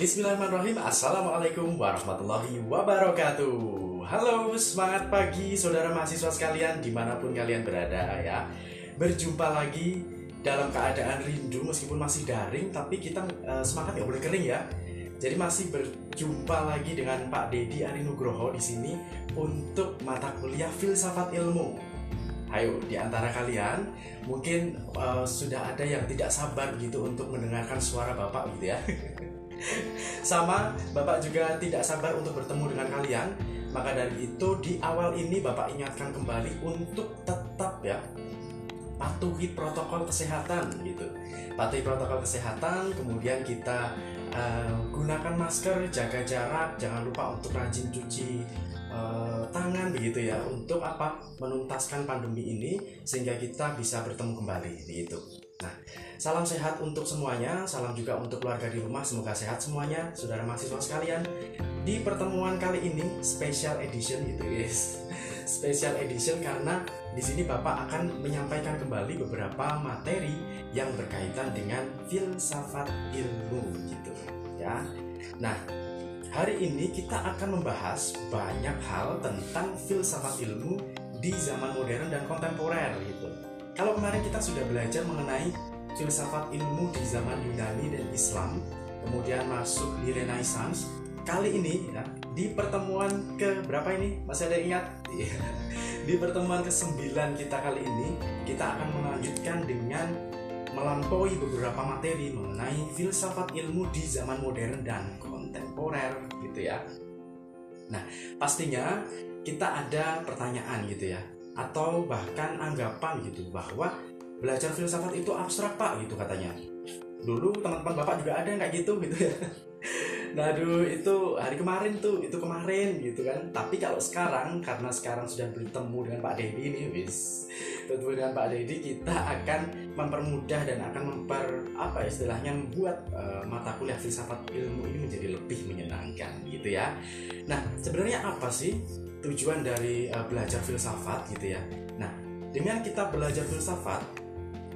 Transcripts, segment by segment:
Bismillahirrahmanirrahim Assalamualaikum warahmatullahi wabarakatuh Halo semangat pagi saudara mahasiswa sekalian di mana pun kalian berada ya Berjumpa lagi dalam keadaan rindu meskipun masih daring Tapi kita uh, semangat ya boleh kering ya jadi masih berjumpa lagi dengan Pak Dedi Arinugroho di sini untuk mata kuliah filsafat ilmu. Ayo, di antara kalian mungkin uh, sudah ada yang tidak sabar gitu untuk mendengarkan suara Bapak gitu ya. Sama, Bapak juga tidak sabar untuk bertemu dengan kalian. Maka dari itu di awal ini Bapak ingatkan kembali untuk tetap ya patuhi protokol kesehatan gitu. Patuhi protokol kesehatan, kemudian kita uh, gunakan masker, jaga jarak, jangan lupa untuk rajin cuci uh, tangan begitu ya untuk apa menuntaskan pandemi ini sehingga kita bisa bertemu kembali begitu. Nah, salam sehat untuk semuanya, salam juga untuk keluarga di rumah, semoga sehat semuanya, saudara mahasiswa sekalian. Di pertemuan kali ini special edition gitu guys, special edition karena di sini Bapak akan menyampaikan kembali beberapa materi yang berkaitan dengan filsafat ilmu gitu ya. Nah, hari ini kita akan membahas banyak hal tentang filsafat ilmu di zaman modern dan kontemporer gitu. Kalau kemarin kita sudah belajar mengenai filsafat ilmu di zaman Yunani dan Islam, kemudian masuk di Renaissance, kali ini ya, di pertemuan ke berapa ini? Masih ada ingat? Iya. di pertemuan ke-9 kita kali ini, kita akan melanjutkan dengan melampaui beberapa materi mengenai filsafat ilmu di zaman modern dan kontemporer gitu ya. Nah, pastinya kita ada pertanyaan gitu ya atau bahkan anggapan gitu bahwa belajar filsafat itu abstrak pak gitu katanya. Dulu teman-teman bapak juga ada yang kayak gitu gitu ya. Nah aduh itu hari kemarin tuh itu kemarin gitu kan. Tapi kalau sekarang karena sekarang sudah bertemu dengan Pak Dedi ini wis. Bertemu dengan Pak Dedi kita akan mempermudah dan akan memper apa istilahnya membuat uh, mata kuliah filsafat ilmu ini menjadi lebih menyenangkan gitu ya. Nah sebenarnya apa sih tujuan dari uh, belajar filsafat gitu ya. Nah, dengan kita belajar filsafat,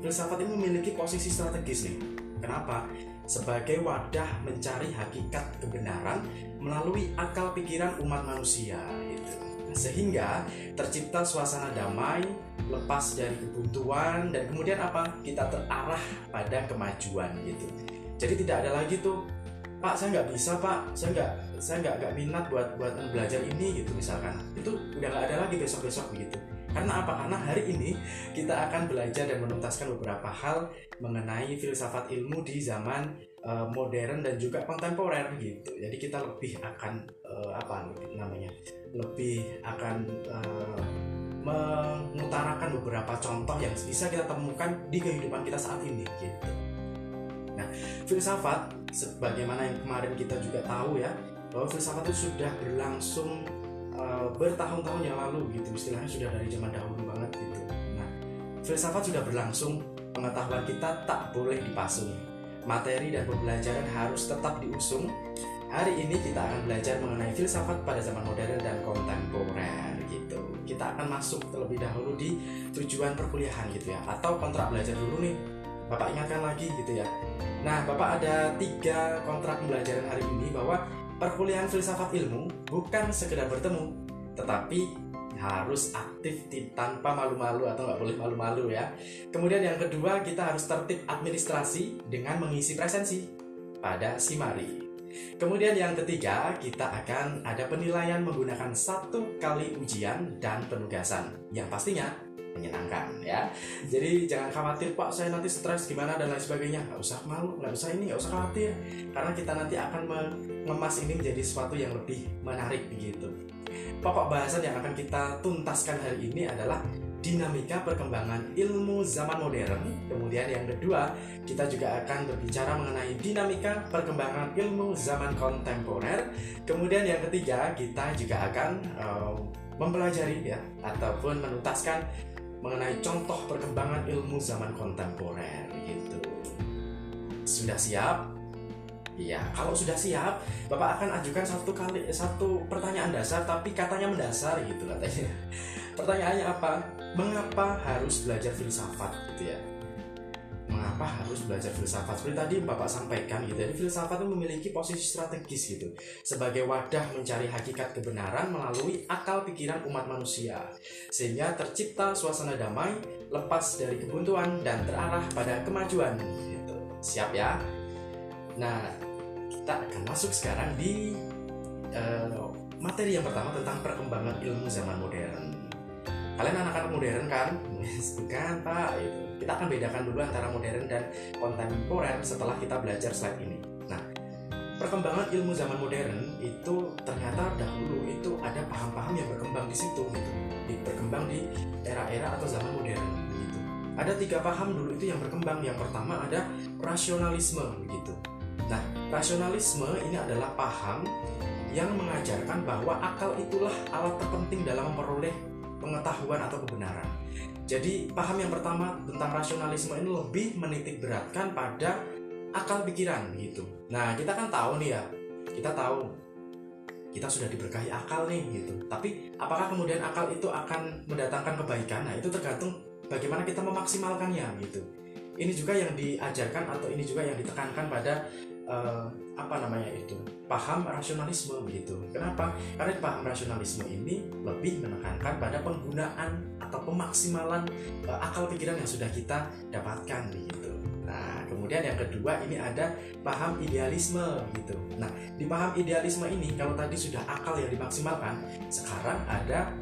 filsafat ini memiliki posisi strategis nih. Kenapa? Sebagai wadah mencari hakikat kebenaran melalui akal pikiran umat manusia gitu. Nah, sehingga tercipta suasana damai, lepas dari kebuntuan dan kemudian apa? Kita terarah pada kemajuan gitu. Jadi tidak ada lagi tuh Pak saya nggak bisa Pak. Saya nggak saya nggak nggak minat buat buat belajar ini gitu misalkan. Itu udah nggak ada lagi besok besok begitu. Karena apa? Karena hari ini kita akan belajar dan menuntaskan beberapa hal mengenai filsafat ilmu di zaman uh, modern dan juga kontemporer gitu. Jadi kita lebih akan uh, apa namanya? Lebih akan uh, mengutarakan beberapa contoh yang bisa kita temukan di kehidupan kita saat ini gitu Nah, filsafat sebagaimana yang kemarin kita juga tahu ya, bahwa filsafat itu sudah berlangsung uh, bertahun-tahun yang lalu gitu, istilahnya sudah dari zaman dahulu banget gitu. Nah, filsafat sudah berlangsung, pengetahuan kita tak boleh dipasung. Materi dan pembelajaran harus tetap diusung. Hari ini kita akan belajar mengenai filsafat pada zaman modern dan kontemporer gitu. Kita akan masuk terlebih dahulu di tujuan perkuliahan gitu ya, atau kontrak belajar dulu nih Bapak ingatkan lagi gitu ya. Nah, Bapak ada tiga kontrak pembelajaran hari ini bahwa perkuliahan filsafat ilmu bukan sekedar bertemu, tetapi harus aktif tanpa malu-malu atau nggak boleh malu-malu ya. Kemudian yang kedua kita harus tertib administrasi dengan mengisi presensi pada Simari. Kemudian yang ketiga kita akan ada penilaian menggunakan satu kali ujian dan penugasan yang pastinya menyenangkan ya jadi jangan khawatir pak saya nanti stres gimana dan lain sebagainya nggak usah malu nggak usah ini nggak usah khawatir karena kita nanti akan mengemas ini menjadi sesuatu yang lebih menarik begitu pokok bahasan yang akan kita tuntaskan hari ini adalah dinamika perkembangan ilmu zaman modern. Kemudian yang kedua, kita juga akan berbicara mengenai dinamika perkembangan ilmu zaman kontemporer. Kemudian yang ketiga, kita juga akan uh, mempelajari ya ataupun menuntaskan mengenai contoh perkembangan ilmu zaman kontemporer gitu. Sudah siap? Iya, kalau sudah siap, Bapak akan ajukan satu kali satu pertanyaan dasar tapi katanya mendasar gitu katanya. Pertanyaannya apa? Mengapa harus belajar filsafat gitu ya? Mengapa harus belajar filsafat? Seperti tadi bapak sampaikan gitu jadi filsafat itu memiliki posisi strategis gitu sebagai wadah mencari hakikat kebenaran melalui akal pikiran umat manusia sehingga tercipta suasana damai lepas dari kebuntuan dan terarah pada kemajuan gitu. Siap ya? Nah kita akan masuk sekarang di uh, materi yang pertama tentang perkembangan ilmu zaman modern. Kalian anak-anak modern kan? Bukan pak itu kita akan bedakan dulu antara modern dan kontemporer setelah kita belajar slide ini. Nah perkembangan ilmu zaman modern itu ternyata dahulu itu ada paham-paham yang berkembang di situ gitu. Berkembang di era-era atau zaman modern gitu. Ada tiga paham dulu itu yang berkembang. Yang pertama ada rasionalisme begitu nah rasionalisme ini adalah paham yang mengajarkan bahwa akal itulah alat terpenting dalam memperoleh pengetahuan atau kebenaran. Jadi paham yang pertama tentang rasionalisme ini lebih menitik beratkan pada akal pikiran gitu. Nah kita kan tahu nih ya, kita tahu kita sudah diberkahi akal nih gitu. Tapi apakah kemudian akal itu akan mendatangkan kebaikan? Nah itu tergantung bagaimana kita memaksimalkannya gitu. Ini juga yang diajarkan atau ini juga yang ditekankan pada uh, apa namanya itu paham rasionalisme begitu. Kenapa? Karena paham rasionalisme ini lebih menekankan pada penggunaan atau pemaksimalan uh, akal pikiran yang sudah kita dapatkan begitu. Nah, kemudian yang kedua ini ada paham idealisme gitu. Nah, di paham idealisme ini kalau tadi sudah akal yang dimaksimalkan, sekarang ada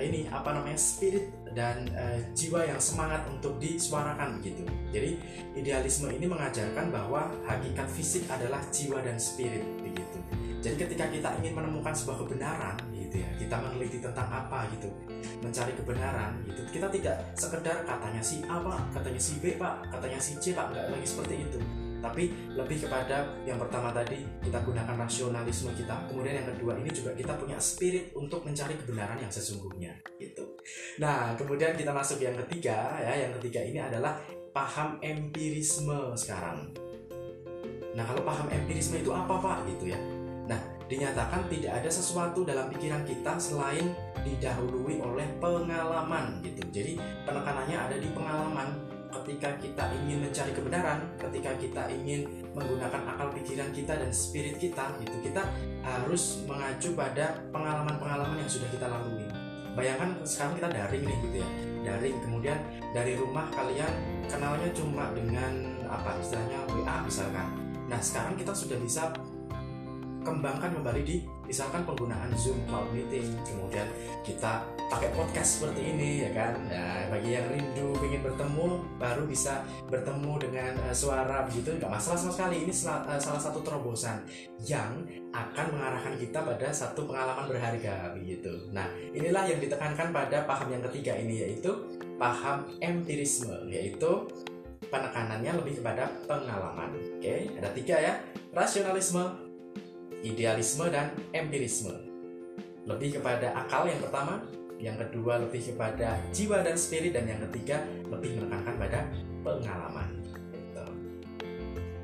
ini apa namanya spirit dan uh, jiwa yang semangat untuk disuarakan begitu. Jadi idealisme ini mengajarkan bahwa hakikat fisik adalah jiwa dan spirit begitu. Jadi ketika kita ingin menemukan sebuah kebenaran gitu ya, kita meneliti tentang apa gitu, mencari kebenaran gitu. Kita tidak sekedar katanya si A pak, katanya si B pak, katanya si C pak, nggak lagi seperti itu tapi lebih kepada yang pertama tadi kita gunakan rasionalisme kita. Kemudian yang kedua ini juga kita punya spirit untuk mencari kebenaran yang sesungguhnya gitu. Nah kemudian kita masuk yang ketiga ya. Yang ketiga ini adalah paham empirisme sekarang. Nah kalau paham empirisme itu apa pak? Gitu ya. Nah dinyatakan tidak ada sesuatu dalam pikiran kita selain didahului oleh pengalaman gitu. Jadi penekanannya ada di pengalaman ketika kita ingin mencari kebenaran, ketika kita ingin menggunakan akal pikiran kita dan spirit kita, gitu kita harus mengacu pada pengalaman-pengalaman yang sudah kita lalui. Bayangkan sekarang kita daring nih gitu ya, daring. Kemudian dari rumah kalian kenalnya cuma dengan apa istilahnya WA misalkan. Nah sekarang kita sudah bisa kembangkan kembali di misalkan penggunaan Zoom cloud meeting kemudian kita pakai podcast seperti ini ya kan? Nah bagi yang rindu ingin bertemu baru bisa bertemu dengan uh, suara begitu nggak masalah sama sekali. Ini sel- uh, salah satu terobosan yang akan mengarahkan kita pada satu pengalaman berharga begitu. Nah inilah yang ditekankan pada paham yang ketiga ini yaitu paham empirisme yaitu penekanannya lebih kepada pengalaman. Oke ada tiga ya. Rasionalisme idealisme dan empirisme. Lebih kepada akal yang pertama, yang kedua lebih kepada jiwa dan spirit, dan yang ketiga lebih menekankan pada pengalaman. Gitu.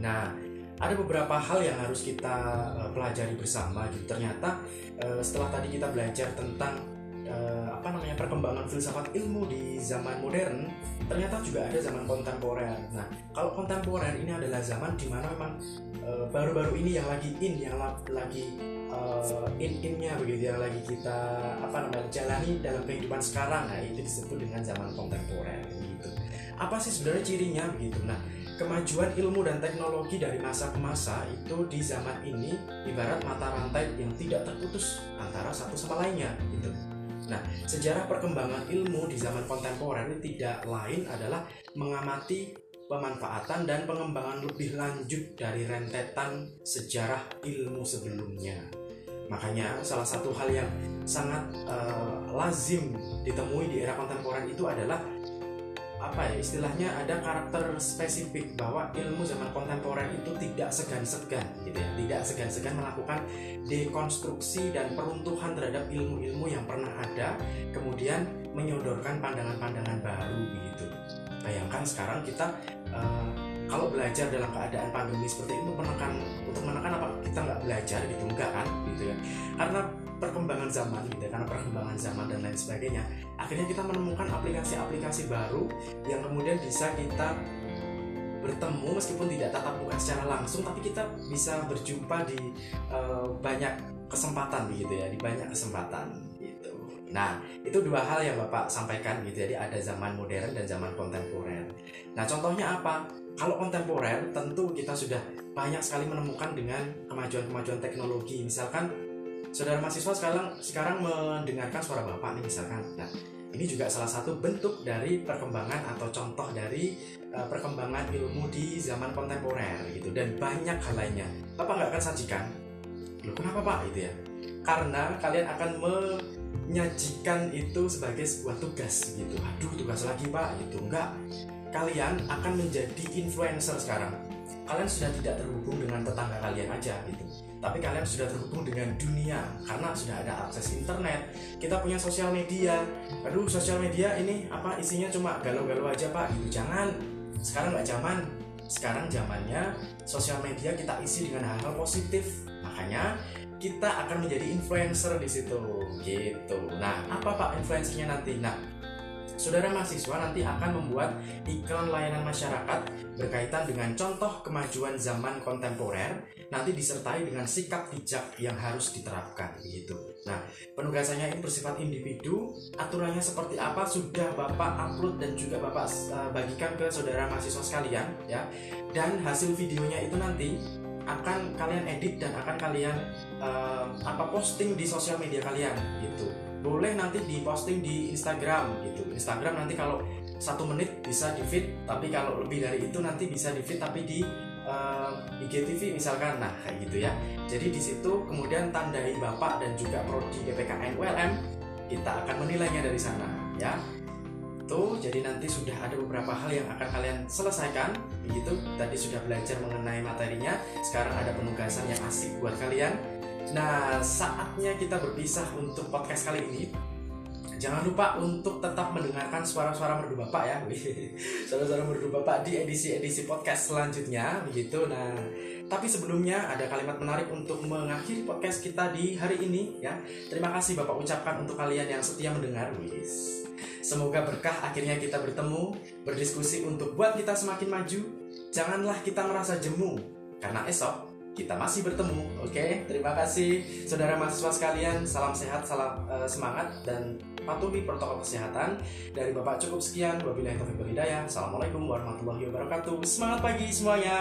Nah, ada beberapa hal yang harus kita uh, pelajari bersama. Gitu. Ternyata uh, setelah tadi kita belajar tentang uh, apa namanya perkembangan filsafat ilmu di zaman modern, ternyata juga ada zaman kontemporer. Nah, kalau kontemporer ini adalah zaman di mana memang Eh, baru-baru uh, ini yang lagi in yang lagi uh, in-innya begitu yang lagi kita apa namanya jalani dalam kehidupan sekarang. Nah itu disebut dengan zaman kontemporer gitu apa sih sebenarnya cirinya begitu? Nah kemajuan ilmu dan teknologi dari masa ke masa itu di zaman ini ibarat mata rantai yang tidak terputus antara satu sama lainnya gitu Nah, sejarah perkembangan ilmu di zaman kontemporer ini tidak lain adalah mengamati pemanfaatan dan pengembangan lebih lanjut dari rentetan sejarah ilmu sebelumnya. Makanya salah satu hal yang sangat uh, lazim ditemui di era kontemporer itu adalah apa ya istilahnya ada karakter spesifik bahwa ilmu zaman kontemporer itu tidak segan-segan gitu ya. Tidak segan-segan melakukan dekonstruksi dan peruntuhan terhadap ilmu-ilmu yang pernah ada kemudian menyodorkan pandangan-pandangan baru begitu bayangkan sekarang kita uh, kalau belajar dalam keadaan pandemi seperti itu menekan untuk menekan apa? Kita nggak belajar gitu enggak kan? Gitu ya. Karena perkembangan zaman gitu ya, karena perkembangan zaman dan lain sebagainya. Akhirnya kita menemukan aplikasi-aplikasi baru yang kemudian bisa kita bertemu meskipun tidak tatap muka secara langsung tapi kita bisa berjumpa di uh, banyak kesempatan begitu ya di banyak kesempatan gitu. Nah itu dua hal yang bapak sampaikan gitu jadi ada zaman modern dan zaman kontemporer. Nah contohnya apa? Kalau kontemporer tentu kita sudah banyak sekali menemukan dengan kemajuan-kemajuan teknologi. Misalkan saudara mahasiswa sekarang sekarang mendengarkan suara bapak nih misalkan. Nah ini juga salah satu bentuk dari perkembangan atau contoh dari uh, perkembangan ilmu di zaman kontemporer gitu dan banyak hal lainnya. Bapak nggak akan sajikan? Loh kenapa pak? Itu ya. Karena kalian akan menyajikan itu sebagai sebuah tugas gitu. Aduh tugas lagi pak itu enggak kalian akan menjadi influencer sekarang. Kalian sudah tidak terhubung dengan tetangga kalian aja gitu tapi kalian sudah terhubung dengan dunia karena sudah ada akses internet. Kita punya sosial media. Aduh sosial media ini apa? Isinya cuma galau-galau aja pak. Gitu jangan. Sekarang nggak zaman. Sekarang zamannya sosial media kita isi dengan hal-hal positif. Makanya kita akan menjadi influencer di situ. Gitu. Nah apa pak influencernya nanti? Nah Saudara mahasiswa nanti akan membuat iklan layanan masyarakat berkaitan dengan contoh kemajuan zaman kontemporer nanti disertai dengan sikap bijak yang harus diterapkan gitu. Nah, penugasannya ini bersifat individu, aturannya seperti apa sudah Bapak upload dan juga Bapak uh, bagikan ke saudara mahasiswa sekalian ya. Dan hasil videonya itu nanti akan kalian edit dan akan kalian uh, apa posting di sosial media kalian gitu boleh nanti diposting di Instagram gitu. Instagram nanti kalau satu menit bisa di feed tapi kalau lebih dari itu nanti bisa di feed tapi di uh, IGTV misalkan. Nah kayak gitu ya. Jadi di situ kemudian tandai bapak dan juga prodi PPKN ULM kita akan menilainya dari sana ya. Tuh jadi nanti sudah ada beberapa hal yang akan kalian selesaikan. Begitu tadi sudah belajar mengenai materinya. Sekarang ada penugasan yang asik buat kalian Nah, saatnya kita berpisah untuk podcast kali ini. Jangan lupa untuk tetap mendengarkan suara-suara merdu Bapak ya. Suara-suara merdu Bapak di edisi-edisi podcast selanjutnya begitu. Nah, tapi sebelumnya ada kalimat menarik untuk mengakhiri podcast kita di hari ini ya. Terima kasih Bapak ucapkan untuk kalian yang setia mendengar. Wis. Semoga berkah akhirnya kita bertemu, berdiskusi untuk buat kita semakin maju. Janganlah kita merasa jemu karena esok kita masih bertemu. Oke, okay? terima kasih saudara mahasiswa sekalian. Salam sehat, salam uh, semangat dan patuhi protokol kesehatan. Dari Bapak cukup sekian. Wabillahi taufiq wal hidayah. Assalamualaikum warahmatullahi wabarakatuh. Semangat pagi semuanya.